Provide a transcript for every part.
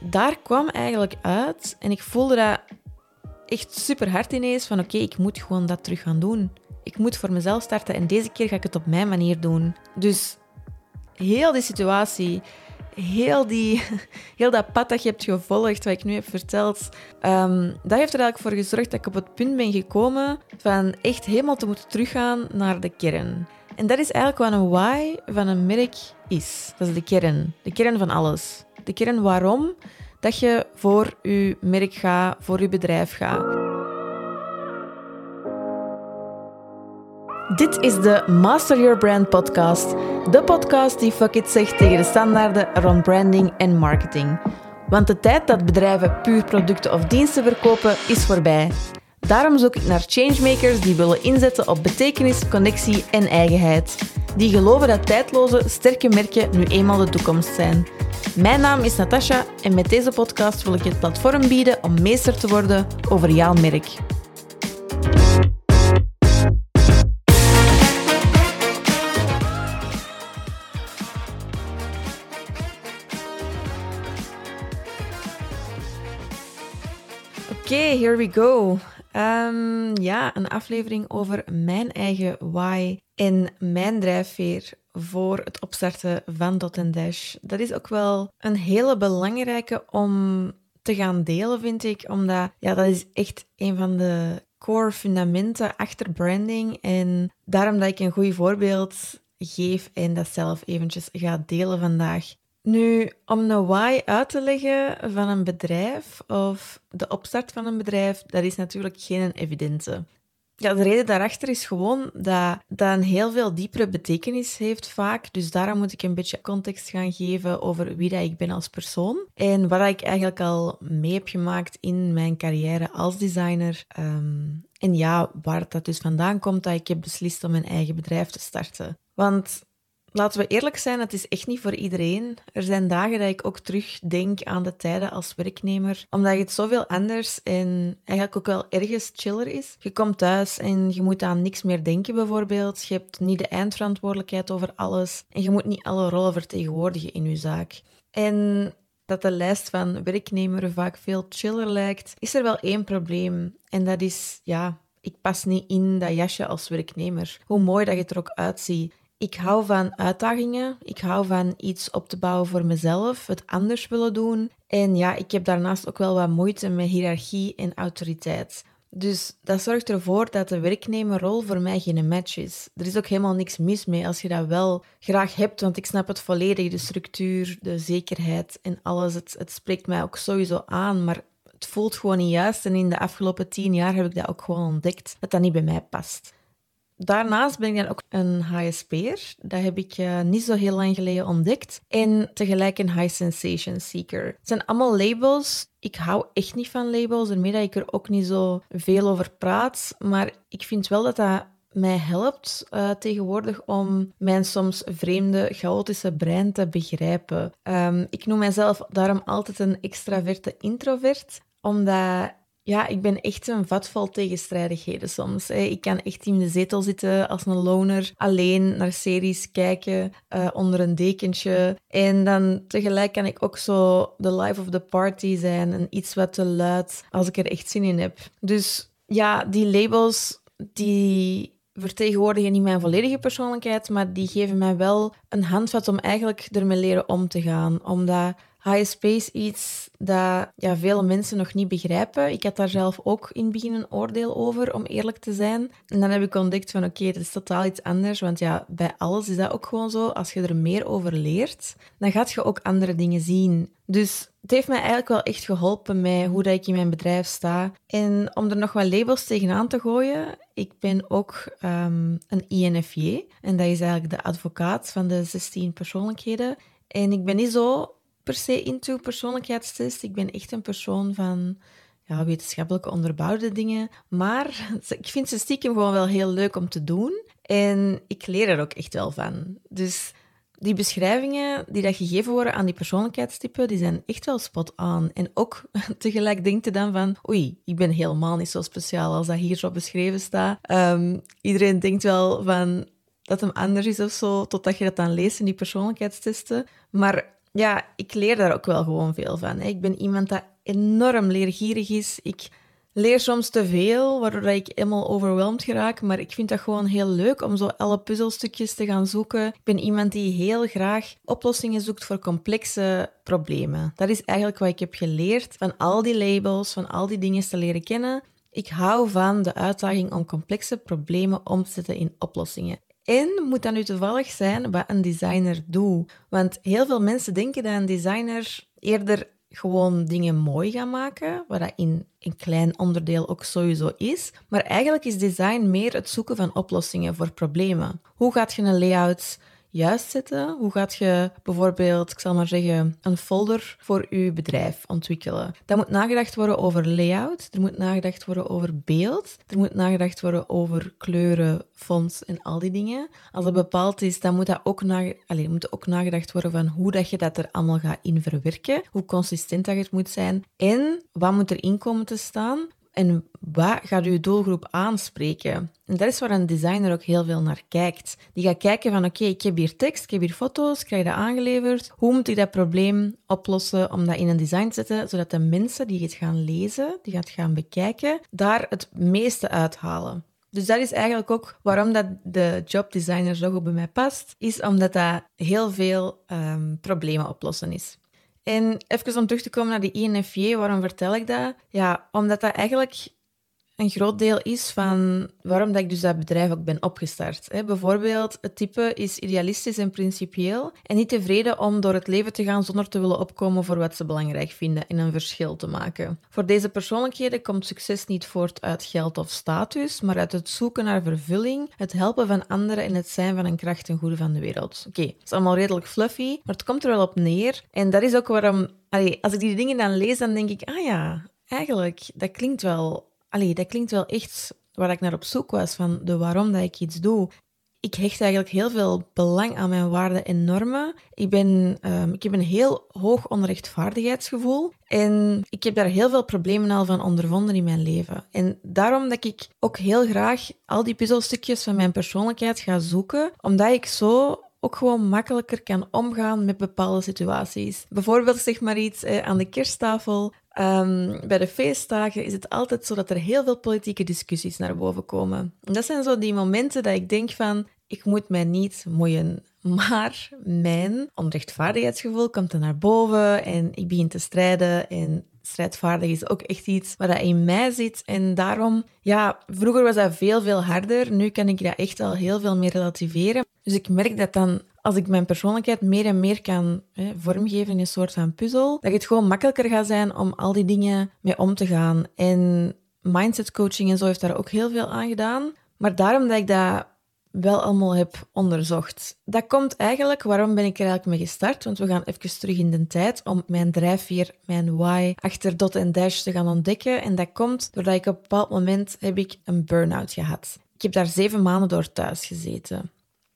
daar kwam eigenlijk uit en ik voelde dat echt super hard ineens van oké, ik moet gewoon dat terug gaan doen. Ik moet voor mezelf starten en deze keer ga ik het op mijn manier doen. Dus heel die situatie, heel, die, heel dat pad dat je hebt gevolgd, wat ik nu heb verteld, um, dat heeft er eigenlijk voor gezorgd dat ik op het punt ben gekomen van echt helemaal te moeten teruggaan naar de kern. En dat is eigenlijk wat een why van een merk is. Dat is de kern. De kern van alles. De kern waarom dat je voor je merk gaat, voor je bedrijf gaat. Dit is de Master Your Brand podcast. De podcast die fuck it zegt tegen de standaarden rond branding en marketing. Want de tijd dat bedrijven puur producten of diensten verkopen is voorbij. Daarom zoek ik naar changemakers die willen inzetten op betekenis, connectie en eigenheid. Die geloven dat tijdloze, sterke merken nu eenmaal de toekomst zijn. Mijn naam is Natasha en met deze podcast wil ik je het platform bieden om meester te worden over jouw merk. Oké, okay, here we go. Um, ja, een aflevering over mijn eigen why en mijn drijfveer voor het opstarten van Dot Dash. Dat is ook wel een hele belangrijke om te gaan delen, vind ik. Omdat ja, dat is echt een van de core fundamenten achter branding. En daarom dat ik een goed voorbeeld geef en dat zelf eventjes ga delen vandaag. Nu, om een why uit te leggen van een bedrijf of de opstart van een bedrijf, dat is natuurlijk geen evidente. Ja, de reden daarachter is gewoon dat dat een heel veel diepere betekenis heeft vaak. Dus daarom moet ik een beetje context gaan geven over wie dat ik ben als persoon. En wat ik eigenlijk al mee heb gemaakt in mijn carrière als designer. Ehm, en ja, waar dat dus vandaan komt dat ik heb beslist om mijn eigen bedrijf te starten. Want laten we eerlijk zijn, het is echt niet voor iedereen. Er zijn dagen dat ik ook terugdenk aan de tijden als werknemer, omdat het zoveel anders en eigenlijk ook wel ergens chiller is. Je komt thuis en je moet aan niks meer denken bijvoorbeeld. Je hebt niet de eindverantwoordelijkheid over alles en je moet niet alle rollen vertegenwoordigen in je zaak. En dat de lijst van werknemer vaak veel chiller lijkt, is er wel één probleem. En dat is, ja, ik pas niet in dat jasje als werknemer. Hoe mooi dat je er ook uitziet. Ik hou van uitdagingen. Ik hou van iets op te bouwen voor mezelf, het anders willen doen. En ja, ik heb daarnaast ook wel wat moeite met hiërarchie en autoriteit. Dus dat zorgt ervoor dat de werknemerrol voor mij geen match is. Er is ook helemaal niks mis mee als je dat wel graag hebt, want ik snap het volledig, de structuur, de zekerheid en alles. Het, het spreekt mij ook sowieso aan, maar het voelt gewoon niet juist. En in de afgelopen tien jaar heb ik dat ook gewoon ontdekt, dat dat niet bij mij past. Daarnaast ben ik dan ook een HSP'er. Dat heb ik uh, niet zo heel lang geleden ontdekt. En tegelijk een high sensation seeker. Het zijn allemaal labels. Ik hou echt niet van labels, ermee dat ik er ook niet zo veel over praat. Maar ik vind wel dat dat mij helpt uh, tegenwoordig om mijn soms vreemde, chaotische brein te begrijpen. Um, ik noem mijzelf daarom altijd een extraverte introvert, omdat ja, ik ben echt een vat vol tegenstrijdigheden soms. Ik kan echt in de zetel zitten als een loner, alleen naar series kijken, uh, onder een dekentje. En dan tegelijk kan ik ook zo de life of the party zijn en iets wat te luid als ik er echt zin in heb. Dus ja, die labels, die vertegenwoordigen niet mijn volledige persoonlijkheid, maar die geven mij wel een handvat om eigenlijk ermee leren om te gaan. Omdat HSP is iets dat ja, veel mensen nog niet begrijpen. Ik had daar zelf ook in het begin een oordeel over, om eerlijk te zijn. En dan heb ik ontdekt van oké, dat is totaal iets anders. Want ja, bij alles is dat ook gewoon zo. Als je er meer over leert, dan gaat je ook andere dingen zien. Dus het heeft mij eigenlijk wel echt geholpen met hoe dat ik in mijn bedrijf sta. En om er nog wat labels tegenaan te gooien, ik ben ook um, een INFJ. En dat is eigenlijk de advocaat van de 16 persoonlijkheden. En ik ben niet zo per se into persoonlijkheidstest. Ik ben echt een persoon van ja, wetenschappelijke onderbouwde dingen. Maar ik vind ze stiekem gewoon wel heel leuk om te doen. En ik leer er ook echt wel van. Dus die beschrijvingen die dat gegeven worden aan die persoonlijkheidstypen, die zijn echt wel spot on. En ook tegelijk denkt je dan van, oei, ik ben helemaal niet zo speciaal als dat hier zo beschreven staat. Ehm, iedereen denkt wel van dat hem anders is of zo, totdat je dat dan leest in die persoonlijkheidstesten. Maar ja, ik leer daar ook wel gewoon veel van. Ik ben iemand dat enorm leergierig is. Ik leer soms te veel, waardoor ik helemaal overweldigd geraak. Maar ik vind dat gewoon heel leuk om zo alle puzzelstukjes te gaan zoeken. Ik ben iemand die heel graag oplossingen zoekt voor complexe problemen. Dat is eigenlijk wat ik heb geleerd van al die labels, van al die dingen te leren kennen. Ik hou van de uitdaging om complexe problemen om te zetten in oplossingen. En moet dat nu toevallig zijn wat een designer doet? Want heel veel mensen denken dat een designer eerder gewoon dingen mooi gaat maken, wat dat in een klein onderdeel ook sowieso is. Maar eigenlijk is design meer het zoeken van oplossingen voor problemen. Hoe gaat je een layout juist zetten? Hoe gaat je bijvoorbeeld, ik zal maar zeggen, een folder voor je bedrijf ontwikkelen? Dat moet nagedacht worden over layout, er moet nagedacht worden over beeld, er moet nagedacht worden over kleuren, fonts en al die dingen. Als dat bepaald is, dan moet, dat ook, nage Allez, moet ook nagedacht worden van hoe dat je dat er allemaal gaat in verwerken, hoe consistent dat het moet zijn en wat moet erin komen te staan en wat gaat uw doelgroep aanspreken? En dat is waar een designer ook heel veel naar kijkt. Die gaat kijken van oké, ik heb hier tekst, ik heb hier foto's, krijg dat aangeleverd. Hoe moet ik dat probleem oplossen om dat in een design te zetten, zodat de mensen die het gaan lezen, die het gaan bekijken, daar het meeste uithalen. Dus dat is eigenlijk ook waarom dat de jobdesigner zo goed bij mij past, is omdat dat heel veel um, problemen oplossen is. En even om terug te komen naar die INFJ, waarom vertel ik dat? Ja, omdat dat eigenlijk een groot deel is van waarom dat ik dus dat bedrijf ook ben opgestart. Bijvoorbeeld, het type is idealistisch en principieel en niet tevreden om door het leven te gaan zonder te willen opkomen voor wat ze belangrijk vinden en een verschil te maken. Voor deze persoonlijkheden komt succes niet voort uit geld of status, maar uit het zoeken naar vervulling, het helpen van anderen en het zijn van een kracht en goede van de wereld. Oké, het is allemaal redelijk fluffy, maar het komt er wel op neer. En dat is ook waarom, als ik die dingen dan lees, dan denk ik, ah ja, eigenlijk, dat klinkt wel allee, dat klinkt wel echt waar ik naar op zoek was, van de waarom dat ik iets doe. Ik hecht eigenlijk heel veel belang aan mijn waarden en normen. Ik, ben, um, ik heb een heel hoog onrechtvaardigheidsgevoel en ik heb daar heel veel problemen al van ondervonden in mijn leven. En daarom dat ik ook heel graag al die puzzelstukjes van mijn persoonlijkheid ga zoeken, omdat ik zo ook gewoon makkelijker kan omgaan met bepaalde situaties. Bijvoorbeeld zeg maar iets eh, aan de kersttafel. Um, bij de feestdagen is het altijd zo dat er heel veel politieke discussies naar boven komen. En dat zijn zo die momenten dat ik denk van, ik moet mij niet moeien. Maar mijn onrechtvaardigheidsgevoel komt er naar boven en ik begin te strijden en strijdvaardig is ook echt iets wat in mij zit. En daarom, ja, vroeger was dat veel, veel harder. Nu kan ik dat echt al heel veel meer relativeren. Dus ik merk dat dan als ik mijn persoonlijkheid meer en meer kan hè, vormgeven in een soort van puzzel, dat het gewoon makkelijker gaat zijn om al die dingen mee om te gaan. En mindset coaching en zo heeft daar ook heel veel aan gedaan. Maar daarom dat ik dat wel allemaal heb onderzocht. Dat komt eigenlijk, waarom ben ik er eigenlijk mee gestart? Want we gaan even terug in de tijd om mijn drijfveer, mijn why, achter dot en dash te gaan ontdekken. En dat komt doordat ik op een bepaald moment heb ik een burn-out gehad. Ik heb daar zeven maanden door thuis gezeten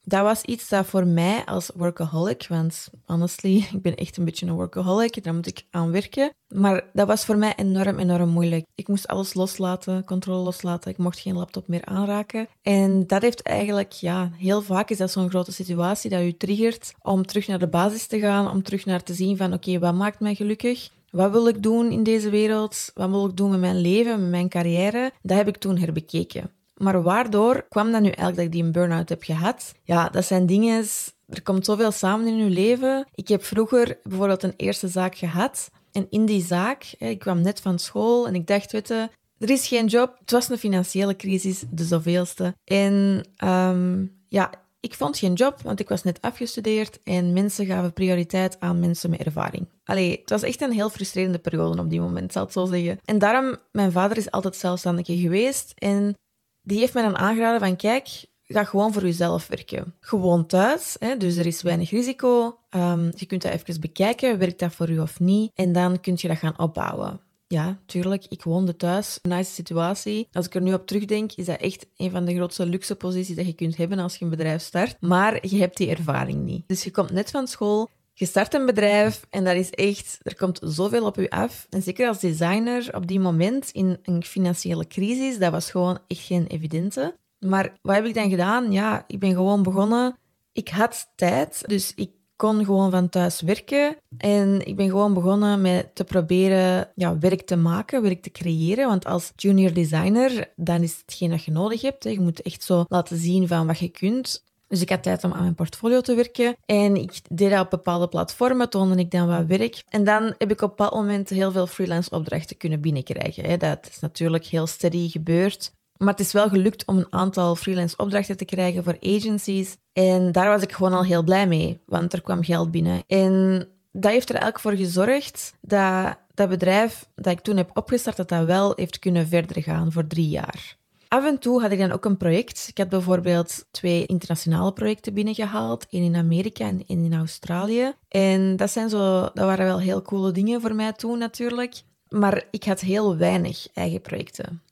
dat was iets dat voor mij als workaholic, want honestly, ik ben echt een beetje een workaholic, daar moet ik aan werken. Maar dat was voor mij enorm, enorm moeilijk. Ik moest alles loslaten, controle loslaten, ik mocht geen laptop meer aanraken. En dat heeft eigenlijk, ja, heel vaak is dat zo'n grote situatie dat je triggert om terug naar de basis te gaan, om terug naar te zien van, oké, wat maakt mij gelukkig? Wat wil ik doen in deze wereld? Wat wil ik doen met mijn leven, met mijn carrière? Dat heb ik toen herbekeken. Maar waardoor kwam dat nu eigenlijk dat ik die een burn-out heb gehad? Ja, dat zijn dingen... Er komt zoveel samen in je leven. Ik heb vroeger bijvoorbeeld een eerste zaak gehad. En in die zaak, ik kwam net van school en ik dacht, weet je, er is geen job. Het was een financiële crisis, de zoveelste. En um, ja, ik vond geen job, want ik was net afgestudeerd en mensen gaven prioriteit aan mensen met ervaring. Allee, het was echt een heel frustrerende periode op die moment, zal ik zo zeggen. En daarom, mijn vader is altijd zelfstandig geweest en die heeft mij dan aangeraden van kijk, ga gewoon voor jezelf werken. Gewoon thuis, hè, dus er is weinig risico. Um, je kunt dat even bekijken, werkt dat voor u of niet? En dan kun je dat gaan opbouwen. Ja, tuurlijk, ik woonde thuis. Nice situatie. Als ik er nu op terugdenk, is dat echt een van de grootste luxe posities dat je kunt hebben als je een bedrijf start. Maar je hebt die ervaring niet. Dus je komt net van school, je start een bedrijf en dat is echt, er komt zoveel op je af. En zeker als designer op die moment in een financiële crisis, dat was gewoon echt geen evidente. Maar wat heb ik dan gedaan? Ja, ik ben gewoon begonnen. Ik had tijd, dus ik kon gewoon van thuis werken. En ik ben gewoon begonnen met te proberen ja, werk te maken, werk te creëren. Want als junior designer, dan is hetgeen dat je nodig hebt. Je moet echt zo laten zien van wat je kunt. Dus ik had tijd om aan mijn portfolio te werken. En ik deed dat op bepaalde platformen, toonde ik dan wat werk. En dan heb ik op een bepaald moment heel veel freelance opdrachten kunnen binnenkrijgen. Dat is natuurlijk heel steady gebeurd. Maar het is wel gelukt om een aantal freelance opdrachten te krijgen voor agencies. En daar was ik gewoon al heel blij mee, want er kwam geld binnen. En dat heeft er eigenlijk voor gezorgd dat dat bedrijf dat ik toen heb opgestart, dat dat wel heeft kunnen verder gaan voor drie jaar. Af en toe had ik dan ook een project. Ik had bijvoorbeeld twee internationale projecten binnengehaald. één in Amerika en één in Australië. En dat, zijn zo, dat waren wel heel coole dingen voor mij toen natuurlijk. Maar ik had heel weinig eigen projecten.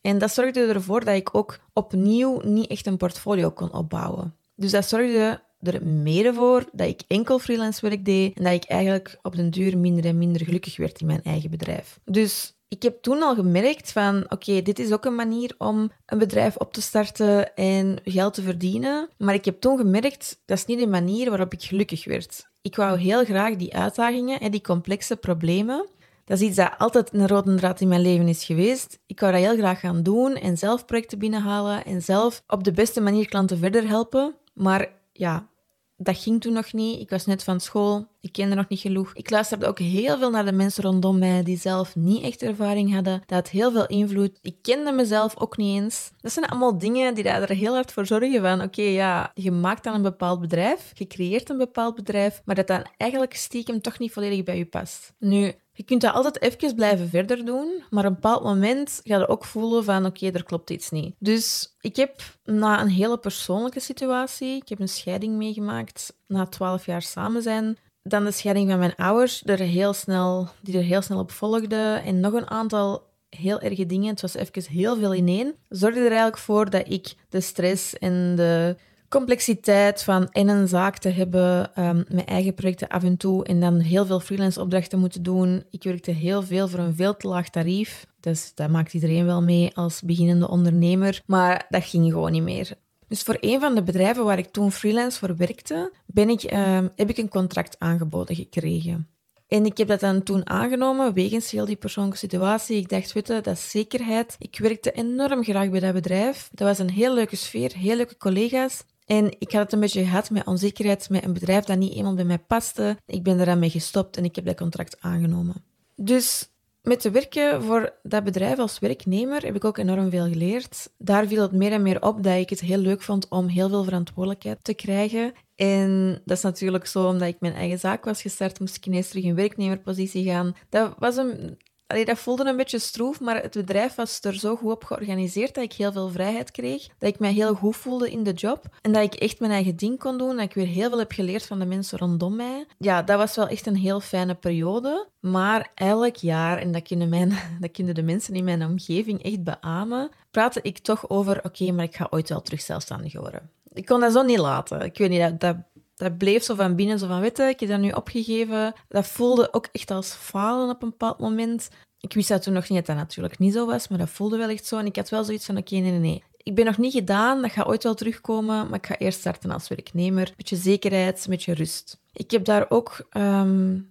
En dat zorgde ervoor dat ik ook opnieuw niet echt een portfolio kon opbouwen. Dus dat zorgde er mede voor dat ik enkel freelance werk deed en dat ik eigenlijk op den duur minder en minder gelukkig werd in mijn eigen bedrijf. Dus ik heb toen al gemerkt van, oké, dit is ook een manier om een bedrijf op te starten en geld te verdienen. Maar ik heb toen gemerkt, dat is niet de manier waarop ik gelukkig werd. Ik wou heel graag die uitdagingen en die complexe problemen. Dat is iets dat altijd een rode draad in mijn leven is geweest. Ik wou dat heel graag gaan doen en zelf projecten binnenhalen en zelf op de beste manier klanten verder helpen. Maar ja, dat ging toen nog niet. Ik was net van school. Ik kende nog niet genoeg. Ik luisterde ook heel veel naar de mensen rondom mij die zelf niet echt ervaring hadden. Dat had heel veel invloed. Ik kende mezelf ook niet eens. Dat zijn allemaal dingen die er heel hard voor zorgen van... Oké, ja, je maakt dan een bepaald bedrijf. Je creëert een bepaald bedrijf. Maar dat dan eigenlijk stiekem toch niet volledig bij je past. Nu, je kunt dat altijd even blijven verder doen, maar op een bepaald moment ga je ook voelen van oké, er klopt iets niet. Dus ik heb na een hele persoonlijke situatie, ik heb een scheiding meegemaakt na twaalf jaar samen zijn, dan de scheiding van mijn ouders, er heel snel, die er heel snel op volgde en nog een aantal heel erge dingen. Het was even heel veel ineen. Zorgde er eigenlijk voor dat ik de stress en de complexiteit van in een zaak te hebben, mijn eigen projecten af en toe en dan heel veel freelance opdrachten moeten doen. Ik werkte heel veel voor een veel te laag tarief. Dus dat maakt iedereen wel mee als beginnende ondernemer. Maar dat ging gewoon niet meer. Dus voor een van de bedrijven waar ik toen freelance voor werkte, ben ik, uh, heb ik een contract aangeboden gekregen. En ik heb dat dan toen aangenomen, wegens heel die persoonlijke situatie. Ik dacht, weet je, dat is zekerheid. Ik werkte enorm graag bij dat bedrijf. Dat was een heel leuke sfeer, heel leuke collega's. En ik had het een beetje gehad met onzekerheid, met een bedrijf dat niet eenmaal bij mij paste. Ik ben eraan mee gestopt en ik heb dat contract aangenomen. Dus met te werken voor dat bedrijf als werknemer heb ik ook enorm veel geleerd. Daar viel het meer en meer op dat ik het heel leuk vond om heel veel verantwoordelijkheid te krijgen. En dat is natuurlijk zo, omdat ik mijn eigen zaak was gestart, moest ik ineens terug in werknemerpositie gaan. Dat was een Allee, dat voelde een beetje stroef, maar het bedrijf was er zo goed op georganiseerd dat ik heel veel vrijheid kreeg. Dat ik mij heel goed voelde in de job. En dat ik echt mijn eigen ding kon doen. Dat ik weer heel veel heb geleerd van de mensen rondom mij. Ja, dat was wel echt een heel fijne periode. Maar elk jaar, en dat kunnen, dat kunnen de mensen in mijn omgeving echt beamen, praatte ik toch over: oké, maar ik ga ooit wel terug zelfstandig worden. Ik kon dat zo niet laten. Ik weet niet, dat, dat dat bleef zo van binnen, zo van, weet ik heb dat nu opgegeven. Dat voelde ook echt als falen op een bepaald moment. Ik wist dat toen nog niet dat dat natuurlijk niet zo was, maar dat voelde wel echt zo. En ik had wel zoiets van, oké, nee, nee, nee. Ik ben nog niet gedaan, dat gaat ooit wel terugkomen, maar ik ga eerst starten als werknemer. Beetje zekerheid, een beetje rust. Ik heb daar ook um,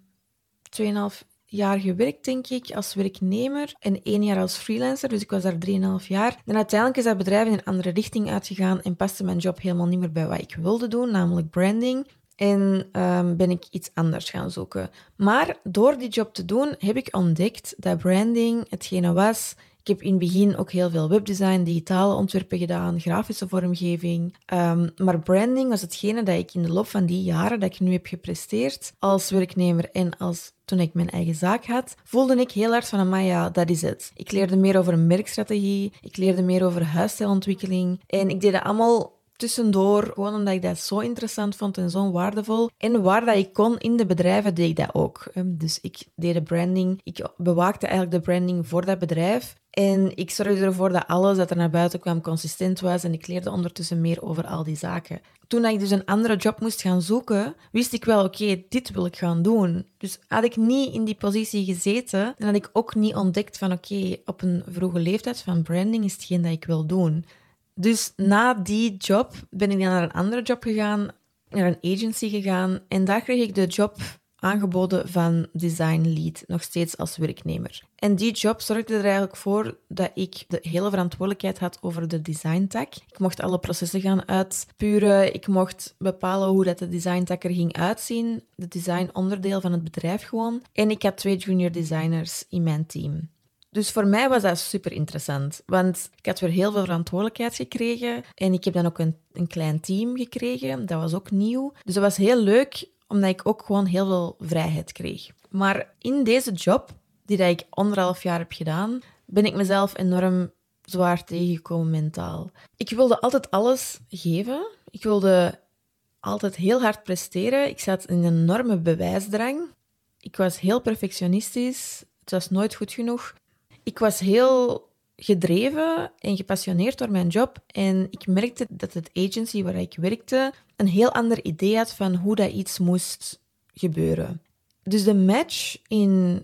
ehm, 2,5 jaar gewerkt, denk ik, als werknemer en één jaar als freelancer. Dus ik was daar 3,5 jaar. En uiteindelijk is dat bedrijf in een andere richting uitgegaan en paste mijn job helemaal niet meer bij wat ik wilde doen, namelijk branding. En um, ben ik iets anders gaan zoeken. Maar door die job te doen heb ik ontdekt dat branding hetgene was ik heb in het begin ook heel veel webdesign, digitale ontwerpen gedaan, grafische vormgeving. Um, maar branding was hetgene dat ik in de loop van die jaren dat ik nu heb gepresteerd als werknemer en als toen ik mijn eigen zaak had, voelde ik heel hard van, ja, dat is het. Ik leerde meer over merkstrategie, ik leerde meer over huisstijlontwikkeling en ik deed dat allemaal tussendoor, gewoon omdat ik dat zo interessant vond en zo waardevol. En waar dat ik kon in de bedrijven, deed ik dat ook. Dus ik deed de branding, ik bewaakte eigenlijk de branding voor dat bedrijf. En ik zorgde ervoor dat alles dat er naar buiten kwam consistent was en ik leerde ondertussen meer over al die zaken. Toen ik dus een andere job moest gaan zoeken, wist ik wel, oké, dit wil ik gaan doen. Dus had ik niet in die positie gezeten, dan had ik ook niet ontdekt van, oké, op een vroege leeftijd van branding is hetgeen dat ik wil doen. Dus na die job ben ik naar een andere job gegaan naar een agency gegaan en daar kreeg ik de job aangeboden van design lead, nog steeds als werknemer. En die job zorgde er eigenlijk voor dat ik de hele verantwoordelijkheid had over de design tak. Ik mocht alle processen gaan uitspuren. Ik mocht bepalen hoe dat de design tak er ging uitzien. De design onderdeel van het bedrijf gewoon. En ik had twee junior designers in mijn team. Dus voor mij was dat super interessant, want ik had weer heel veel verantwoordelijkheid gekregen en ik heb dan ook een, een klein team gekregen. Dat was ook nieuw. Dus dat was heel leuk omdat ik ook gewoon heel veel vrijheid kreeg. Maar in deze job, die dat ik anderhalf jaar heb gedaan, ben ik mezelf enorm zwaar tegengekomen mentaal. Ik wilde altijd alles geven. Ik wilde altijd heel hard presteren. Ik zat in een enorme bewijsdrang. Ik was heel perfectionistisch. Het was nooit goed genoeg. Ik was heel gedreven en gepassioneerd door mijn job. En ik merkte dat het agency waar ik werkte een heel ander idee had van hoe dat iets moest gebeuren. Dus de match in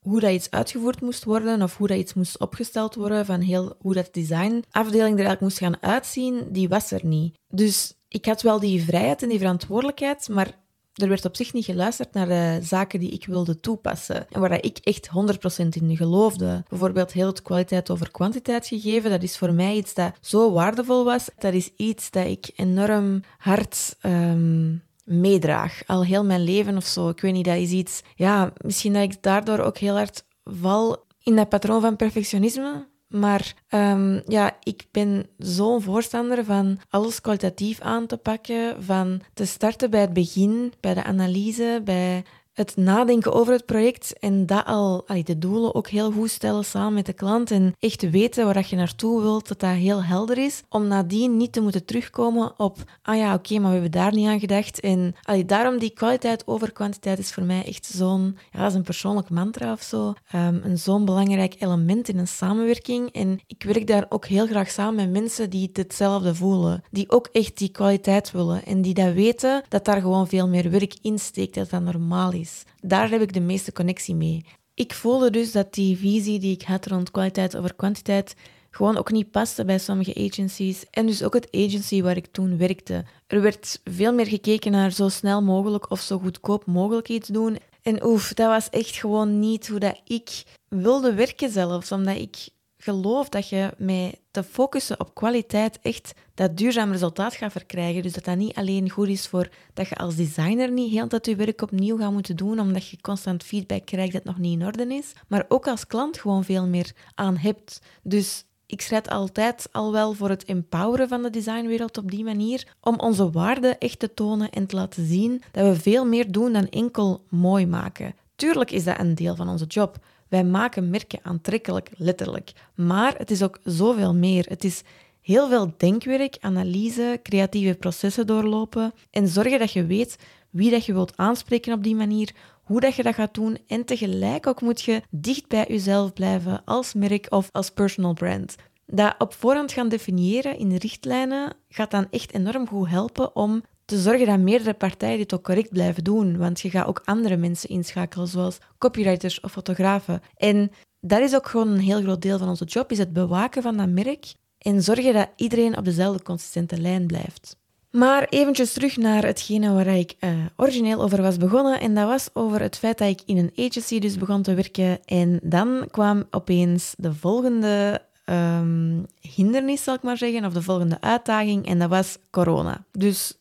hoe dat iets uitgevoerd moest worden of hoe dat iets moest opgesteld worden, van heel, hoe dat designafdeling er eigenlijk moest gaan uitzien, die was er niet. Dus ik had wel die vrijheid en die verantwoordelijkheid, maar er werd op zich niet geluisterd naar de zaken die ik wilde toepassen en waar ik echt 100% in geloofde. Bijvoorbeeld heel het kwaliteit over kwantiteit gegeven, dat is voor mij iets dat zo waardevol was. Dat is iets dat ik enorm hard um, meedraag, al heel mijn leven of zo. Ik weet niet, dat is iets... Ja, misschien dat ik daardoor ook heel hard val in dat patroon van perfectionisme. Maar um, ja, ik ben zo'n voorstander van alles kwalitatief aan te pakken, van te starten bij het begin, bij de analyse, bij het nadenken over het project en dat al, de doelen ook heel goed stellen samen met de klant en echt weten waar je naartoe wilt, dat dat heel helder is, om nadien niet te moeten terugkomen op, ah ja, oké, maar we hebben daar niet aan gedacht. En allee, daarom die kwaliteit over kwantiteit is voor mij echt zo'n, ja, dat is een persoonlijk mantra of zo, um, een zo'n belangrijk element in een samenwerking. En ik werk daar ook heel graag samen met mensen die hetzelfde voelen, die ook echt die kwaliteit willen en die dat weten dat daar gewoon veel meer werk in steekt, dat normaal is. Daar heb ik de meeste connectie mee. Ik voelde dus dat die visie die ik had rond kwaliteit over kwantiteit gewoon ook niet paste bij sommige agencies. En dus ook het agency waar ik toen werkte. Er werd veel meer gekeken naar zo snel mogelijk of zo goedkoop mogelijk iets doen. En oef, dat was echt gewoon niet hoe dat ik wilde werken zelfs, omdat ik geloof dat je met te focussen op kwaliteit echt dat duurzaam resultaat gaat verkrijgen. Dus dat dat niet alleen goed is voor dat je als designer niet heel dat je werk opnieuw gaat moeten doen, omdat je constant feedback krijgt dat nog niet in orde is, maar ook als klant gewoon veel meer aan hebt. Dus ik schrijf altijd al wel voor het empoweren van de designwereld op die manier, om onze waarden echt te tonen en te laten zien dat we veel meer doen dan enkel mooi maken. Tuurlijk is dat een deel van onze job, wij maken merken aantrekkelijk, letterlijk. Maar het is ook zoveel meer. Het is heel veel denkwerk, analyse, creatieve processen doorlopen en zorgen dat je weet wie dat je wilt aanspreken op die manier, hoe dat je dat gaat doen en tegelijk ook moet je dicht bij jezelf blijven als merk of als personal brand. Dat op voorhand gaan definiëren in richtlijnen gaat dan echt enorm goed helpen om te zorgen dat meerdere partijen dit ook correct blijven doen. Want je gaat ook andere mensen inschakelen, zoals copywriters of fotografen. En dat is ook gewoon een heel groot deel van onze job, is het bewaken van dat merk en zorgen dat iedereen op dezelfde consistente lijn blijft. Maar eventjes terug naar hetgene waar ik uh, origineel over was begonnen. En dat was over het feit dat ik in een agency dus begon te werken. En dan kwam opeens de volgende um, hindernis, zal ik maar zeggen, of de volgende uitdaging. En dat was corona. Dus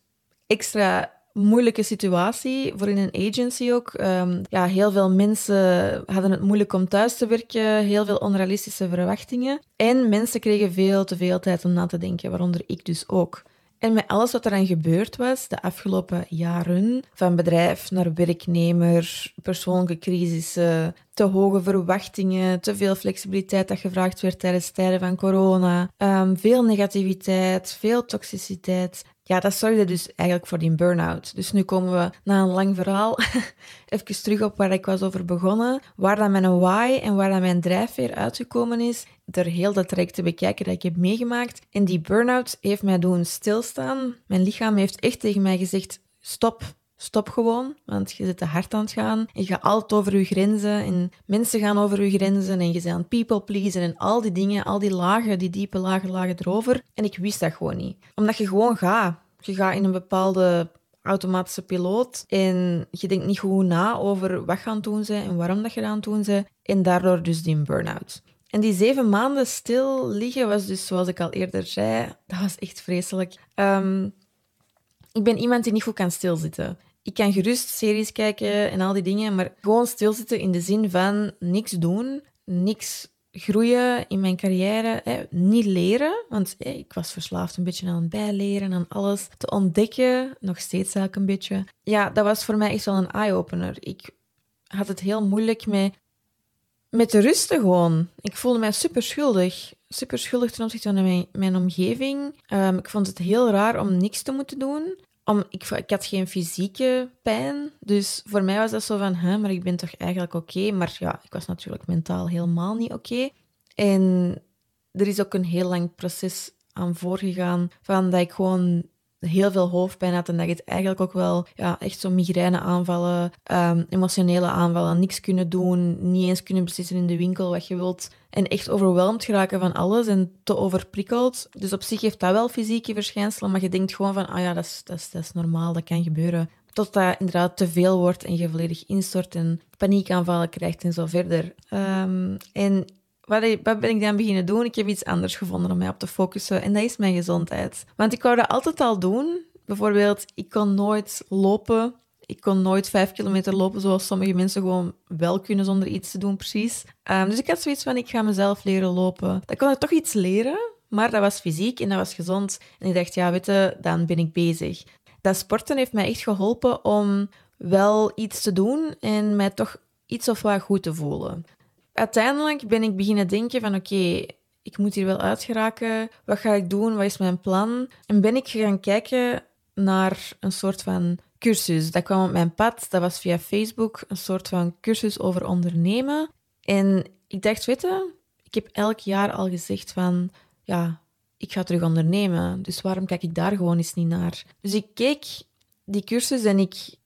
extra moeilijke situatie voor in een agency ook. Um, ja, heel veel mensen hadden het moeilijk om thuis te werken, heel veel onrealistische verwachtingen. En mensen kregen veel te veel tijd om na te denken, waaronder ik dus ook. En met alles wat er aan gebeurd was de afgelopen jaren, van bedrijf naar werknemer, persoonlijke crisissen, te hoge verwachtingen, te veel flexibiliteit dat gevraagd werd tijdens tijden van corona, um, veel negativiteit, veel toxiciteit. Ja, dat zorgde dus eigenlijk voor die burn-out. Dus nu komen we na een lang verhaal even terug op waar ik was over begonnen. Waar dan mijn why en waar dan mijn drijfveer uitgekomen is. Door heel dat traject te bekijken dat ik heb meegemaakt. En die burn-out heeft mij doen stilstaan. Mijn lichaam heeft echt tegen mij gezegd, stop, Stop gewoon, want je zit te hard aan het gaan. Je gaat altijd over je grenzen en mensen gaan over je grenzen en je bent aan people pleasen en al die dingen, al die lagen, die diepe lagen lagen erover. En ik wist dat gewoon niet. Omdat je gewoon gaat. Je gaat in een bepaalde automatische piloot en je denkt niet goed na over wat gaan doen ze en waarom dat je aan doen ze en daardoor dus die burn-out. En die zeven maanden stil liggen was dus, zoals ik al eerder zei, dat was echt vreselijk. Ehm, ik ben iemand die niet goed kan stilzitten. Ik kan gerust series kijken en al die dingen, maar gewoon stilzitten in de zin van niks doen, niks groeien in mijn carrière, niet leren, want ik was verslaafd een beetje aan het bijleren, aan alles te ontdekken, nog steeds eigenlijk een beetje. Ja, dat was voor mij echt wel een eye-opener. Ik had het heel moeilijk met, met te rusten gewoon. Ik voelde mij super schuldig. Super schuldig ten opzichte van mijn, mijn omgeving. Um, ik vond het heel raar om niks te moeten doen om, ik, ik had geen fysieke pijn, dus voor mij was dat zo van, hè, maar ik ben toch eigenlijk oké. Maar ja, ik was natuurlijk mentaal helemaal niet oké. En er is ook een heel lang proces aan voorgegaan van dat ik gewoon heel veel hoofdpijn had en dat je het eigenlijk ook wel ja, echt zo migraineaanvallen, um, emotionele aanvallen, niks kunnen doen, niet eens kunnen beslissen in de winkel wat je wilt en echt overweldigd geraken van alles en te overprikkeld. Dus op zich heeft dat wel fysieke verschijnselen, maar je denkt gewoon van, ah ja, dat is, dat is, dat is normaal, dat kan gebeuren. Tot dat inderdaad te veel wordt en je volledig instort en paniekaanvallen krijgt en zo verder. Um, en wat, ben ik dan beginnen doen? Ik heb iets anders gevonden om mij op te focussen en dat is mijn gezondheid. Want ik wou dat altijd al doen. Bijvoorbeeld, ik kon nooit lopen. Ik kon nooit vijf kilometer lopen zoals sommige mensen gewoon wel kunnen zonder iets te doen, precies. Um, dus ik had zoiets van, ik ga mezelf leren lopen. Dan kon ik toch iets leren, maar dat was fysiek en dat was gezond. En ik dacht, ja, weet je, dan ben ik bezig. Dat sporten heeft mij echt geholpen om wel iets te doen en mij toch iets of wat goed te voelen uiteindelijk ben ik beginnen denken van oké, ik moet hier wel uitgeraken. Wat ga ik doen? Wat is mijn plan? En ben ik gaan kijken naar een soort van cursus. Dat kwam op mijn pad. Dat was via Facebook een soort van cursus over ondernemen. En ik dacht, weet je, ik heb elk jaar al gezegd van ja, ik ga terug ondernemen. Dus waarom kijk ik daar gewoon eens niet naar? Dus ik keek die cursus en ik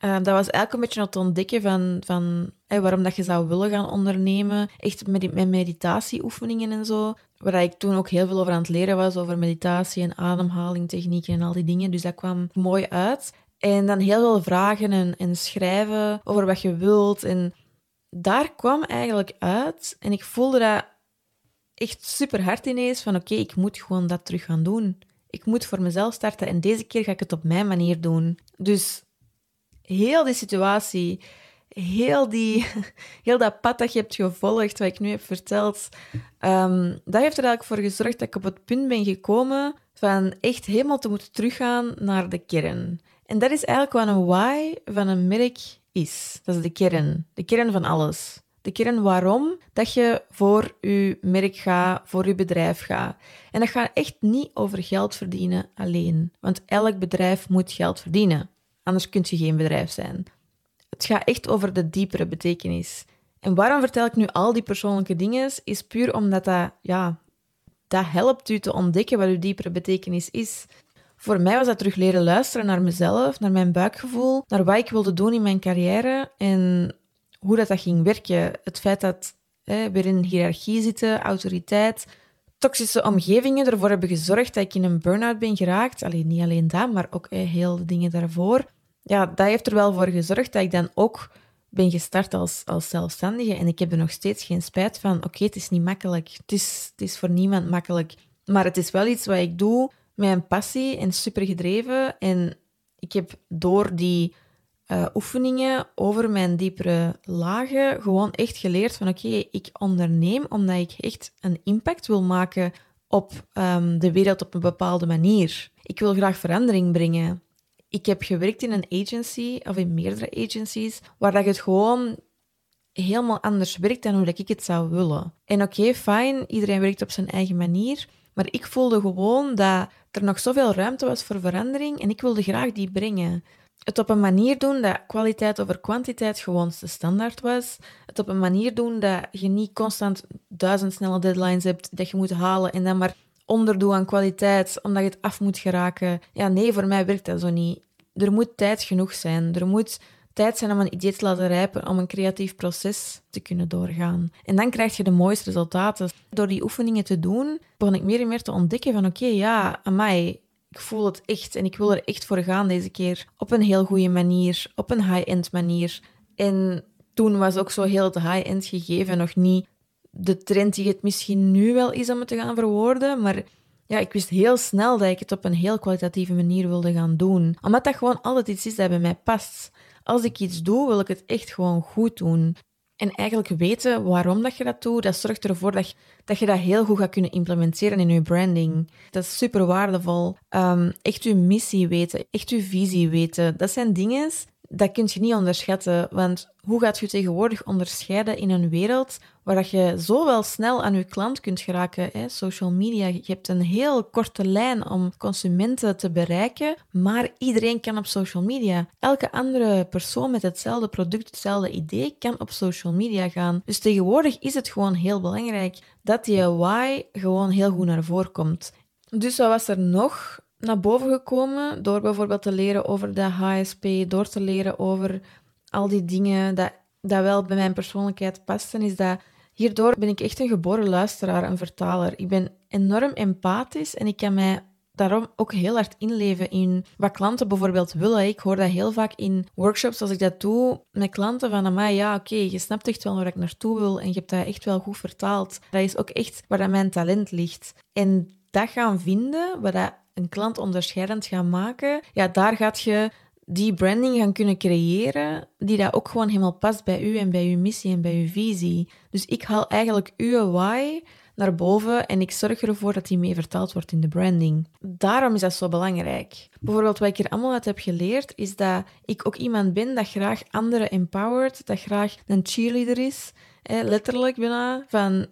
uh, dat was eigenlijk een beetje het ontdekken van, van waarom dat je zou willen gaan ondernemen. Echt met, met meditatieoefeningen en zo. Waar ik toen ook heel veel over aan het leren was, over meditatie en ademhaling, technieken en al die dingen. Dus dat kwam mooi uit. En dan heel veel vragen en, en schrijven over wat je wilt. En daar kwam eigenlijk uit. En ik voelde dat echt super hard ineens. Van oké, ik moet gewoon dat terug gaan doen. Ik moet voor mezelf starten en deze keer ga ik het op mijn manier doen. Dus heel die situatie, heel, die, heel dat pad dat je hebt gevolgd, wat ik nu heb verteld, um, dat heeft er eigenlijk voor gezorgd dat ik op het punt ben gekomen van echt helemaal te moeten teruggaan naar de kern. En dat is eigenlijk wat een why van een merk is. Dat is de kern. De kern van alles. De kern waarom dat je voor je merk gaat, voor je bedrijf gaat. En dat gaat echt niet over geld verdienen alleen. Want elk bedrijf moet geld verdienen. Anders kun je geen bedrijf zijn. Het gaat echt over de diepere betekenis. En waarom vertel ik nu al die persoonlijke dingen? Is puur omdat dat, ja, dat helpt u te ontdekken wat uw diepere betekenis is. Voor mij was dat terug leren luisteren naar mezelf, naar mijn buikgevoel, naar wat ik wilde doen in mijn carrière en hoe dat, dat ging werken. Het feit dat hè, weer in hiërarchie zitten, autoriteit, toxische omgevingen ervoor hebben gezorgd dat ik in een burn-out ben geraakt. Alleen niet alleen dat, maar ook heel de dingen daarvoor ja, dat heeft er wel voor gezorgd dat ik dan ook ben gestart als, als zelfstandige. En ik heb er nog steeds geen spijt van. Oké, het is niet makkelijk. Het is, het is voor niemand makkelijk. Maar het is wel iets wat ik doe met een passie en super gedreven. En ik heb door die uh, oefeningen over mijn diepere lagen gewoon echt geleerd van oké, ik onderneem omdat ik echt een impact wil maken op um, de wereld op een bepaalde manier. Ik wil graag verandering brengen ik heb gewerkt in een agency, of in meerdere agencies, waar dat het gewoon helemaal anders werkt dan hoe ik het zou willen. En oké, okay, fijn, iedereen werkt op zijn eigen manier, maar ik voelde gewoon dat er nog zoveel ruimte was voor verandering en ik wilde graag die brengen. Het op een manier doen dat kwaliteit over kwantiteit gewoon de standaard was. Het op een manier doen dat je niet constant duizend snelle deadlines hebt dat je moet halen en dan maar onderdoen aan kwaliteit omdat je het af moet geraken. Ja, nee, voor mij werkt dat zo niet. Er moet tijd genoeg zijn. Er moet tijd zijn om een idee te laten rijpen, om een creatief proces te kunnen doorgaan. En dan krijg je de mooiste resultaten. Door die oefeningen te doen, begon ik meer en meer te ontdekken van oké, ja, amai, Ik voel het echt en ik wil er echt voor gaan deze keer. Op een heel goede manier, op een high-end manier. En toen was ook zo heel het high-end gegeven nog niet de trend die het misschien nu wel is om het te gaan verwoorden. Maar ja, ik wist heel snel dat ik het op een heel kwalitatieve manier wilde gaan doen. Omdat dat gewoon altijd iets is dat bij mij past. Als ik iets doe, wil ik het echt gewoon goed doen. En eigenlijk weten waarom dat je dat doet, dat zorgt ervoor dat je dat, je dat heel goed gaat kunnen implementeren in je branding. Dat is super waardevol. Um, echt je missie weten, echt je visie weten. Dat zijn dingen dat kun je niet onderschatten. Want hoe gaat je tegenwoordig onderscheiden in een wereld waar dat je zo wel snel aan je klant kunt geraken? Hè? Social media, je hebt een heel korte lijn om consumenten te bereiken, maar iedereen kan op social media. Elke andere persoon met hetzelfde product, hetzelfde idee, kan op social media gaan. Dus tegenwoordig is het gewoon heel belangrijk dat die why gewoon heel goed naar voren komt. Dus wat was er nog? Naar boven gekomen door bijvoorbeeld te leren over de HSP, door te leren over al die dingen dat, dat wel bij mijn persoonlijkheid pasten, is dat hierdoor ben ik echt een geboren luisteraar, een vertaler. Ik ben enorm empathisch en ik kan mij daarom ook heel hard inleven in wat klanten bijvoorbeeld willen. Ik hoor dat heel vaak in workshops als ik dat doe met klanten van, mij ja, oké, je snapt echt wel waar ik naartoe wil en je hebt dat echt wel goed vertaald. Dat is ook echt waar mijn talent ligt. En dat gaan vinden, wat dat een klant onderscheidend gaan maken, ja, daar gaat je die branding gaan kunnen creëren die dat ook gewoon helemaal past bij u en bij uw missie en bij uw visie. Dus ik haal eigenlijk uw why naar boven en ik zorg ervoor dat die mee vertaald wordt in de branding. Daarom is dat zo belangrijk. Bijvoorbeeld wat ik hier allemaal uit heb geleerd, is dat ik ook iemand ben dat graag anderen empowert, dat graag een cheerleader is, letterlijk bijna, van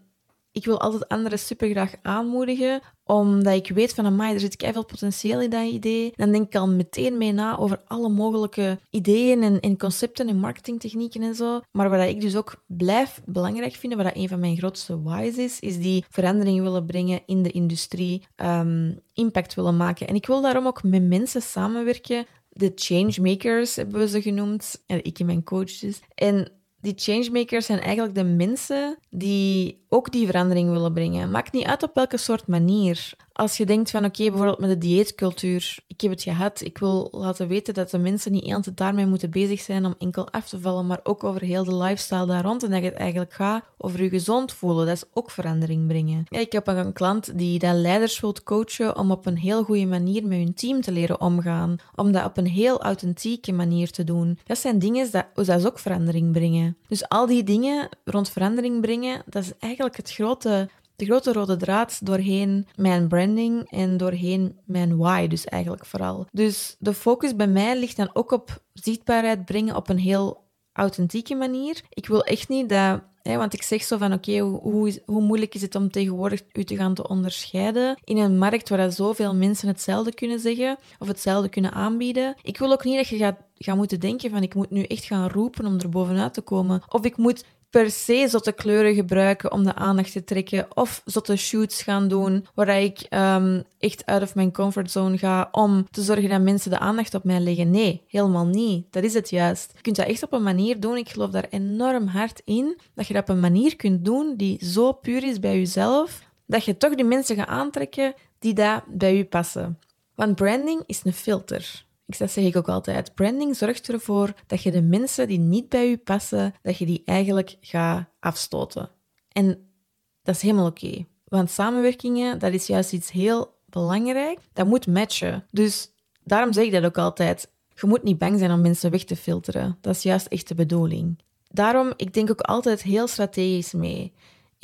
ik wil altijd anderen super graag aanmoedigen, omdat ik weet van, amai, er zit veel potentieel in dat idee. Dan denk ik al meteen mee na over alle mogelijke ideeën en, en concepten en marketingtechnieken en zo. Maar wat ik dus ook blijf belangrijk vinden, wat een van mijn grootste whys is, is die verandering willen brengen in de industrie, um, impact willen maken. En ik wil daarom ook met mensen samenwerken. De changemakers hebben we ze genoemd. Ik en mijn coaches. En die changemakers zijn eigenlijk de mensen die ook die verandering willen brengen. Maakt niet uit op welke soort manier. Als je denkt van oké, bijvoorbeeld met de dieetcultuur, ik heb het gehad, ik wil laten weten dat de mensen niet altijd daarmee moeten bezig zijn om enkel af te vallen, maar ook over heel de lifestyle daar rond en dat het eigenlijk gaat over je gezond voelen. Dat is ook verandering brengen. Ik heb een klant die dat leiders wilt coachen om op een heel goede manier met hun team te leren omgaan, om dat op een heel authentieke manier te doen. Dat zijn dingen dat, dat is ook verandering brengen. Dus al die dingen rond verandering brengen, dat is eigenlijk het grote de grote rode draad doorheen mijn branding en doorheen mijn why, dus eigenlijk vooral. Dus de focus bij mij ligt dan ook op zichtbaarheid brengen op een heel authentieke manier. Ik wil echt niet dat want ik zeg zo van, oké, hoe, hoe, moeilijk is het om tegenwoordig u te gaan te onderscheiden in een markt waar zoveel mensen hetzelfde kunnen zeggen of hetzelfde kunnen aanbieden. Ik wil ook niet dat je gaat, gaat moeten denken van, ik moet nu echt gaan roepen om er bovenuit te komen. Of ik moet per se zotte kleuren gebruiken om de aandacht te trekken of zotte shoots gaan doen waar ik um, echt uit of mijn comfortzone ga om te zorgen dat mensen de aandacht op mij leggen. Nee, helemaal niet. Dat is het juist. Je kunt dat echt op een manier doen. Ik geloof daar enorm hard in dat je dat op een manier kunt doen die zo puur is bij jezelf dat je toch die mensen gaat aantrekken die dat bij je passen. Want branding is een filter. Ik dat zeg ik ook altijd. Branding zorgt ervoor dat je de mensen die niet bij je passen, dat je die eigenlijk gaat afstoten. En dat is helemaal oké. Want samenwerkingen, dat is juist iets heel belangrijk. Dat moet matchen. Dus daarom zeg ik dat ook altijd. Je moet niet bang zijn om mensen weg te filteren. Dat is juist echt de bedoeling. Daarom, ik denk ook altijd heel strategisch mee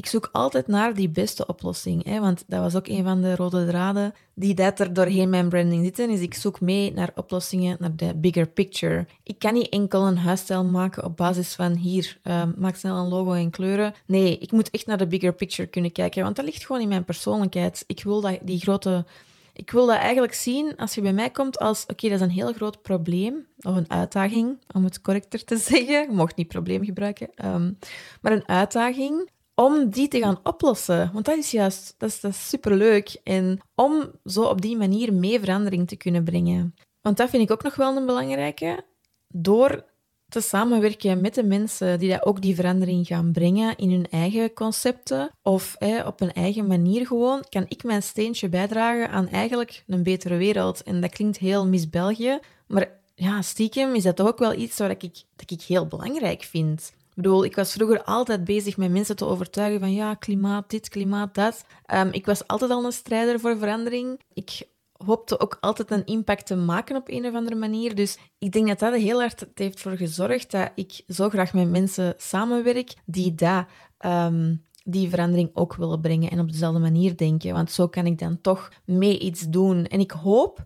ik zoek altijd naar die beste oplossing. Hè? Want dat was ook een van de rode draden die dat er doorheen mijn branding zitten. Is ik zoek mee naar oplossingen, naar de bigger picture. Ik kan niet enkel een huisstijl maken op basis van hier, uh, maak snel een logo en kleuren. Nee, ik moet echt naar de bigger picture kunnen kijken. Want dat ligt gewoon in mijn persoonlijkheid. Ik wil dat, die grote... Ik wil dat eigenlijk zien als je bij mij komt als, oké, dat is een heel groot probleem, of een uitdaging, om het correcter te zeggen. Je mocht niet probleem gebruiken, um, maar een uitdaging om die te gaan oplossen. Want dat is juist, dat is, superleuk. En om zo op die manier mee verandering te kunnen brengen. Want dat vind ik ook nog wel een belangrijke. Door te samenwerken met de mensen die dat ook die verandering gaan brengen in hun eigen concepten of op hun eigen manier gewoon, kan ik mijn steentje bijdragen aan eigenlijk een betere wereld. En dat klinkt heel mis België, maar ja, stiekem is dat toch ook wel iets wat ik, dat ik heel belangrijk vind. Bedoel, ik was vroeger altijd bezig met mensen te overtuigen van ja, klimaat dit, klimaat dat. Um, ik was altijd al een strijder voor verandering. Ik hoopte ook altijd een impact te maken op een of andere manier. Dus ik denk dat dat heel hard heeft voor gezorgd dat ik zo graag met mensen samenwerk die dat, ehm, die verandering ook willen brengen en op dezelfde manier denken. Want zo kan ik dan toch mee iets doen. En ik hoop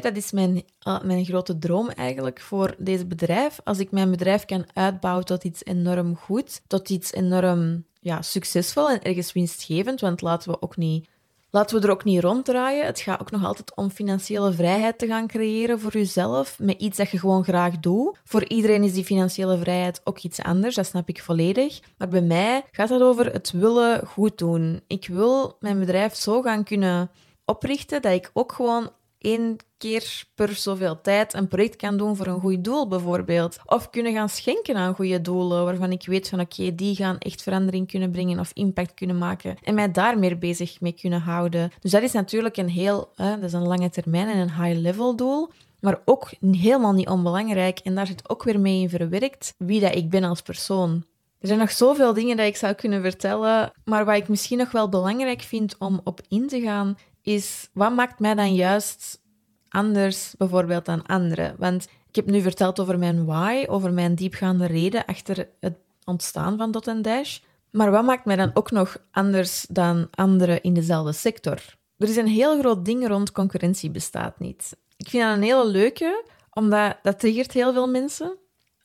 dat is mijn, ah, mijn grote droom eigenlijk voor deze bedrijf. Als ik mijn bedrijf kan uitbouwen tot iets enorm goed, tot iets enorm ja, succesvol en ergens winstgevend, want laten we ook niet Laten we er ook niet ronddraaien. Het gaat ook nog altijd om financiële vrijheid te gaan creëren voor jezelf, met iets dat je gewoon graag doet. Voor iedereen is die financiële vrijheid ook iets anders, dat snap ik volledig. Maar bij mij gaat het over het willen goed doen. Ik wil mijn bedrijf zo gaan kunnen oprichten dat ik ook gewoon één keer per zoveel tijd een project kan doen voor een goed doel, bijvoorbeeld. Of kunnen gaan schenken aan goede doelen, waarvan ik weet van oké, die gaan echt verandering kunnen brengen of impact kunnen maken. En mij daar meer bezig mee kunnen houden. Dus dat is natuurlijk een heel, hè, dat is een lange termijn en een high-level doel. Maar ook helemaal niet onbelangrijk. En daar zit ook weer mee in verwerkt wie dat ik ben als persoon. Er zijn nog zoveel dingen dat ik zou kunnen vertellen, maar wat ik misschien nog wel belangrijk vind om op in te gaan, is wat maakt mij dan juist anders bijvoorbeeld dan anderen? Want ik heb nu verteld over mijn why, over mijn diepgaande reden achter het ontstaan van Dot Dash. Maar wat maakt mij dan ook nog anders dan anderen in dezelfde sector? Er is een heel groot ding rond concurrentie bestaat niet. Ik vind dat een hele leuke, omdat dat triggert heel veel mensen.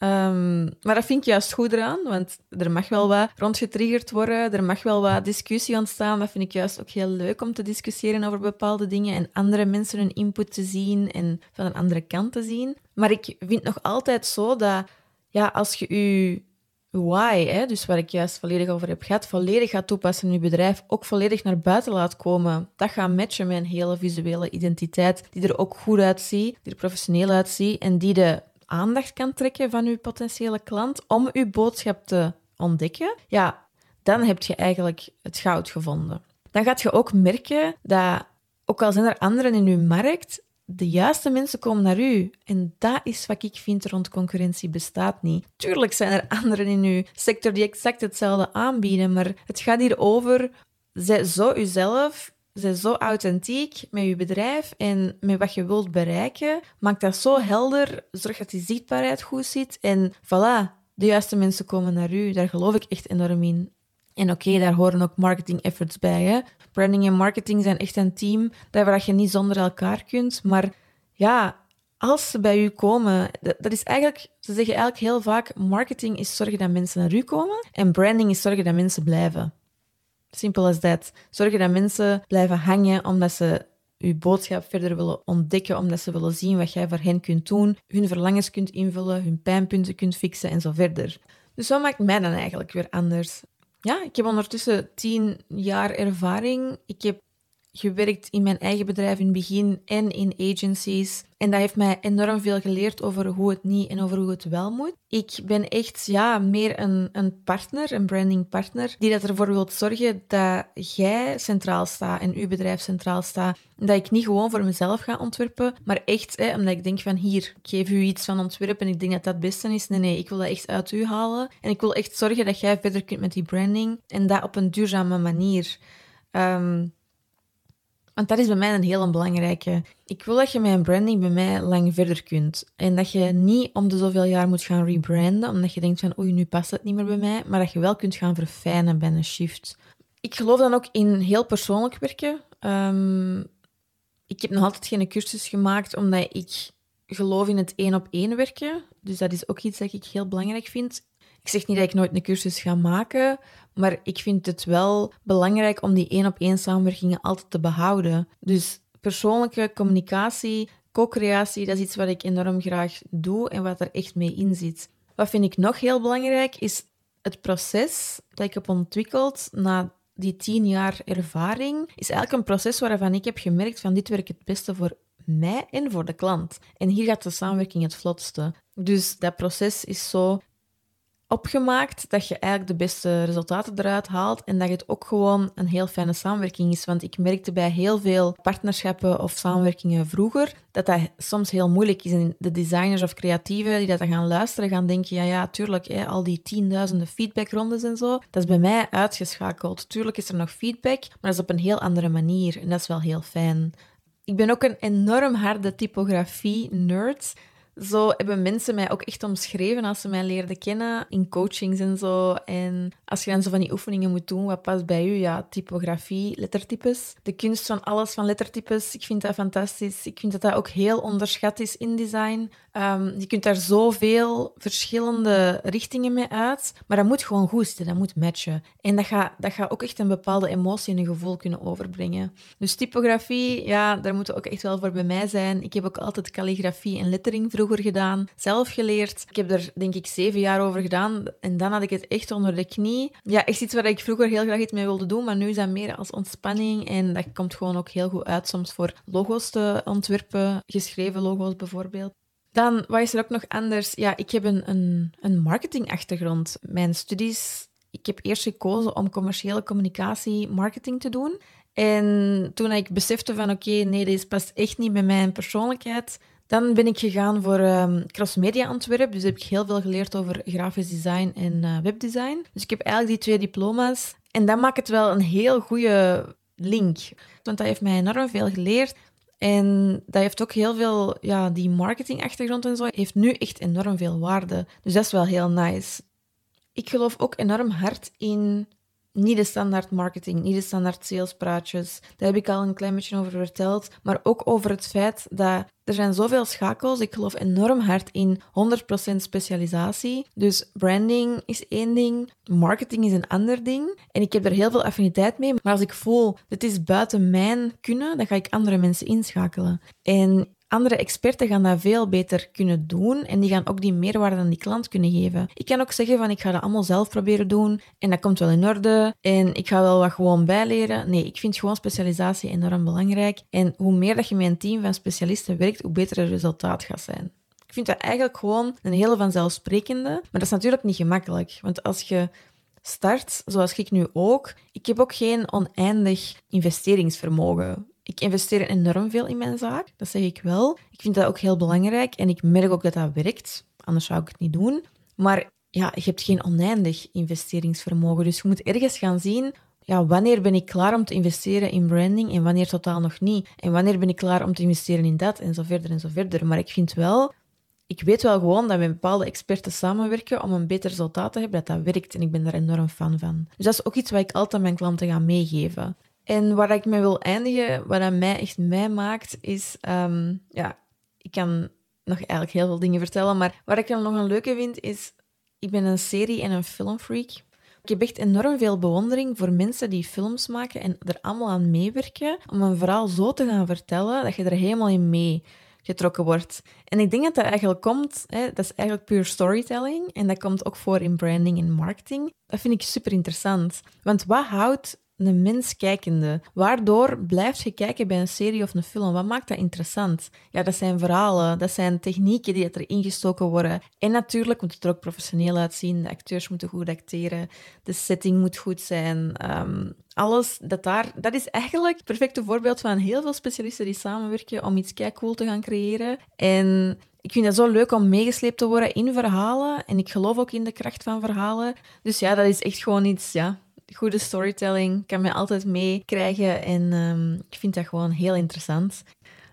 Um, maar dat vind ik juist goed eraan, want er mag wel wat rondgetriggerd worden, er mag wel wat discussie ontstaan. Dat vind ik juist ook heel leuk om te discussiëren over bepaalde dingen en andere mensen hun input te zien en van een andere kant te zien. Maar ik vind nog altijd zo dat ja, als je je why, hè, dus waar ik juist volledig over heb gehad, volledig gaat toepassen in je bedrijf, ook volledig naar buiten laat komen, dat gaat matchen met een hele visuele identiteit die er ook goed uitziet, die er professioneel uitziet en die de aandacht kan trekken van uw potentiële klant om uw boodschap te ontdekken, ja, dan heb je eigenlijk het goud gevonden. Dan gaat je ook merken dat, ook al zijn er anderen in uw markt, de juiste mensen komen naar u. En dat is wat ik vind rond concurrentie bestaat niet. Tuurlijk zijn er anderen in uw sector die exact hetzelfde aanbieden, maar het gaat hier over, zij zo uzelf Zij zo authentiek met je bedrijf en met wat je wilt bereiken. Maak dat zo helder, zorg dat die zichtbaarheid goed zit. En voilà, de juiste mensen komen naar u. Daar geloof ik echt enorm in. En oké, daar horen ook marketing efforts bij. Hè? Branding en marketing zijn echt een team dat je niet zonder elkaar kunt. Maar ja, als ze bij u komen, dat is eigenlijk, ze zeggen eigenlijk heel vaak, marketing is zorgen dat mensen naar u komen en branding is zorgen dat mensen blijven. Simpel als dat. Zorgen dat mensen blijven hangen omdat ze uw boodschap verder willen ontdekken, omdat ze willen zien wat jij voor hen kunt doen, hun verlangens kunt invullen, hun pijnpunten kunt fixen en zo verder. Dus wat maakt mij dan eigenlijk weer anders? Ja, ik heb ondertussen tien jaar ervaring. Ik heb gewerkt in mijn eigen bedrijf in het begin en in agencies. En dat heeft mij enorm veel geleerd over hoe het niet en over hoe het wel moet. Ik ben echt ja, meer een, een partner, een branding partner, die dat ervoor wil zorgen dat jij centraal staat en uw bedrijf centraal staat. Dat ik niet gewoon voor mezelf ga ontwerpen, maar echt hè, omdat ik denk van hier, ik geef u iets van ontwerpen en ik denk dat dat het beste is. Nee, nee, ik wil dat echt uit u halen. En ik wil echt zorgen dat jij verder kunt met die branding en dat op een duurzame manier. Um, want dat is bij mij een heel belangrijke. Ik wil dat je mijn branding bij mij lang verder kunt. En dat je niet om de zoveel jaar moet gaan rebranden, omdat je denkt van oei, nu past het niet meer bij mij. Maar dat je wel kunt gaan verfijnen bij een shift. Ik geloof dan ook in heel persoonlijk werken. Um, ik heb nog altijd geen cursus gemaakt, omdat ik geloof in het één op één werken. Dus dat is ook iets dat ik heel belangrijk vind. Ik zeg niet dat ik nooit een cursus ga maken, maar ik vind het wel belangrijk om die één op één samenwerkingen altijd te behouden. Dus persoonlijke communicatie, co-creatie, dat is iets wat ik enorm graag doe en wat er echt mee in zit. Wat vind ik nog heel belangrijk, is het proces dat ik heb ontwikkeld na die tien jaar ervaring, is eigenlijk een proces waarvan ik heb gemerkt van dit werkt het beste voor mij en voor de klant. En hier gaat de samenwerking het vlotste. Dus dat proces is zo opgemaakt dat je eigenlijk de beste resultaten eruit haalt en dat het ook gewoon een heel fijne samenwerking is. Want ik merkte bij heel veel partnerschappen of samenwerkingen vroeger dat dat soms heel moeilijk is. En de designers of creatieven die dat gaan luisteren gaan denken, ja, ja, tuurlijk, hè, al die tienduizenden feedbackrondes en zo, dat is bij mij uitgeschakeld. Tuurlijk is er nog feedback, maar dat is op een heel andere manier en dat is wel heel fijn. Ik ben ook een enorm harde typografie-nerd. Zo hebben mensen mij ook echt omschreven als ze mij leerden kennen in coachings en zo. En als je dan zo van die oefeningen moet doen, wat past bij u? Ja, typografie, lettertypes. De kunst van alles van lettertypes, ik vind dat fantastisch. Ik vind dat dat ook heel onderschat is in design. Um, je kunt daar zoveel verschillende richtingen mee uit, maar dat moet gewoon goed zitten, dat moet matchen. En dat gaat, dat gaat ook echt een bepaalde emotie en een gevoel kunnen overbrengen. Dus typografie, ja, daar moeten ook echt wel voor bij mij zijn. Ik heb ook altijd calligrafie en lettering vroeger gedaan, zelf geleerd. Ik heb er denk ik zeven jaar over gedaan en dan had ik het echt onder de knie. Ja, echt iets waar ik vroeger heel graag iets mee wilde doen, maar nu is dat meer als ontspanning en dat komt gewoon ook heel goed uit soms voor logo's te ontwerpen, geschreven logo's bijvoorbeeld. Dan, wat is er ook nog anders? Ja, ik heb een, een, een marketingachtergrond. Mijn studies, ik heb eerst gekozen om commerciële communicatie marketing te doen. En toen ik besefte van oké, nee, deze past echt niet bij mijn persoonlijkheid, dan ben ik gegaan voor um, crossmedia Antwerp. Dus heb ik heel veel geleerd over grafisch design en uh, webdesign. Dus ik heb eigenlijk die twee diploma's. En dat maakt het wel een heel goede link. Want dat heeft mij enorm veel geleerd. En dat heeft ook heel veel, ja, die marketingachtergrond en zo, heeft nu echt enorm veel waarde. Dus dat is wel heel nice. Ik geloof ook enorm hard in niet de standaard marketing, niet de standaard salespraatjes. Daar heb ik al een klein beetje over verteld. Maar ook over het feit dat er zijn zoveel schakels. Ik geloof enorm hard in 100% specialisatie. Dus branding is één ding, marketing is een ander ding. En ik heb er heel veel affiniteit mee. Maar als ik voel, dit is buiten mijn kunnen, dan ga ik andere mensen inschakelen. En andere experten gaan dat veel beter kunnen doen en die gaan ook die meerwaarde aan die klant kunnen geven. Ik kan ook zeggen van ik ga dat allemaal zelf proberen doen en dat komt wel in orde en ik ga wel wat gewoon bijleren. Nee, ik vind gewoon specialisatie enorm belangrijk en hoe meer dat je met een team van specialisten werkt, hoe beter het resultaat gaat zijn. Ik vind dat eigenlijk gewoon een hele vanzelfsprekende, maar dat is natuurlijk niet gemakkelijk, want als je start, zoals ik nu ook, ik heb ook geen oneindig investeringsvermogen. Ik investeer enorm veel in mijn zaak, dat zeg ik wel. Ik vind dat ook heel belangrijk en ik merk ook dat dat werkt. Anders zou ik het niet doen. Maar ja, je hebt geen oneindig investeringsvermogen. Dus je moet ergens gaan zien ja, wanneer ben ik klaar om te investeren in branding en wanneer totaal nog niet. En wanneer ben ik klaar om te investeren in dat en zo verder en zo verder. Maar ik vind wel, ik weet wel gewoon dat we met bepaalde experten samenwerken om een beter resultaat te hebben, dat dat werkt. En ik ben daar enorm fan van. Dus dat is ook iets wat ik altijd mijn klanten ga meegeven. En waar ik mee wil eindigen, wat dat mij echt mij maakt, is... Um, ja, ik kan nog eigenlijk heel veel dingen vertellen, maar wat ik dan nog een leuke vind, is... Ik ben een serie- en een filmfreak. Ik heb echt enorm veel bewondering voor mensen die films maken en er allemaal aan meewerken om een verhaal zo te gaan vertellen dat je er helemaal in mee getrokken wordt. En ik denk dat dat eigenlijk komt, hè, dat is eigenlijk puur storytelling en dat komt ook voor in branding en marketing. Dat vind ik super interessant. Want wat houdt een mens kijkende. Waardoor blijft je kijken bij een serie of een film? Wat maakt dat interessant? Ja, dat zijn verhalen, dat zijn technieken die erin gestoken worden. En natuurlijk moet het er ook professioneel uitzien. De acteurs moeten goed acteren, de setting moet goed zijn. Ehm, alles dat daar, dat is eigenlijk het perfecte voorbeeld van heel veel specialisten die samenwerken om iets kei cool te gaan creëren. En ik vind het zo leuk om meegesleept te worden in verhalen. En ik geloof ook in de kracht van verhalen. Dus ja, dat is echt gewoon iets, ja, goede storytelling kan mij altijd meekrijgen en um, ik vind dat gewoon heel interessant.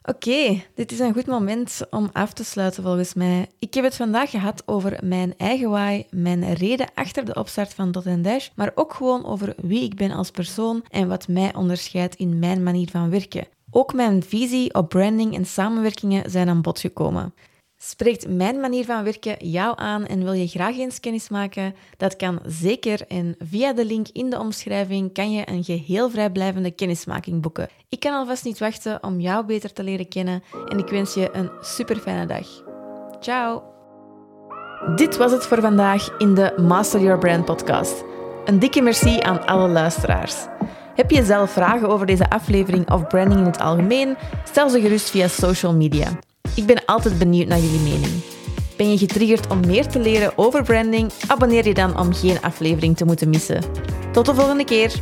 Oké, dit is een goed moment om af te sluiten volgens mij. Ik heb het vandaag gehad over mijn eigen why, mijn reden achter de opstart van Dot Dash, maar ook gewoon over wie ik ben als persoon en wat mij onderscheidt in mijn manier van werken. Ook mijn visie op branding en samenwerkingen zijn aan bod gekomen. Spreekt mijn manier van werken jou aan en wil je graag eens kennis maken? Dat kan zeker en via de link in de omschrijving kan je een geheel vrijblijvende kennismaking boeken. Ik kan alvast niet wachten om jou beter te leren kennen en ik wens je een super fijne dag. Ciao! Dit was het voor vandaag in de Master Your Brand podcast. Een dikke merci aan alle luisteraars. Heb je zelf vragen over deze aflevering of branding in het algemeen? Stel ze gerust via social media. Ik ben altijd benieuwd naar jullie mening. Ben je getriggerd om meer te leren over branding? Abonneer je dan om geen aflevering te moeten missen. Tot de volgende keer.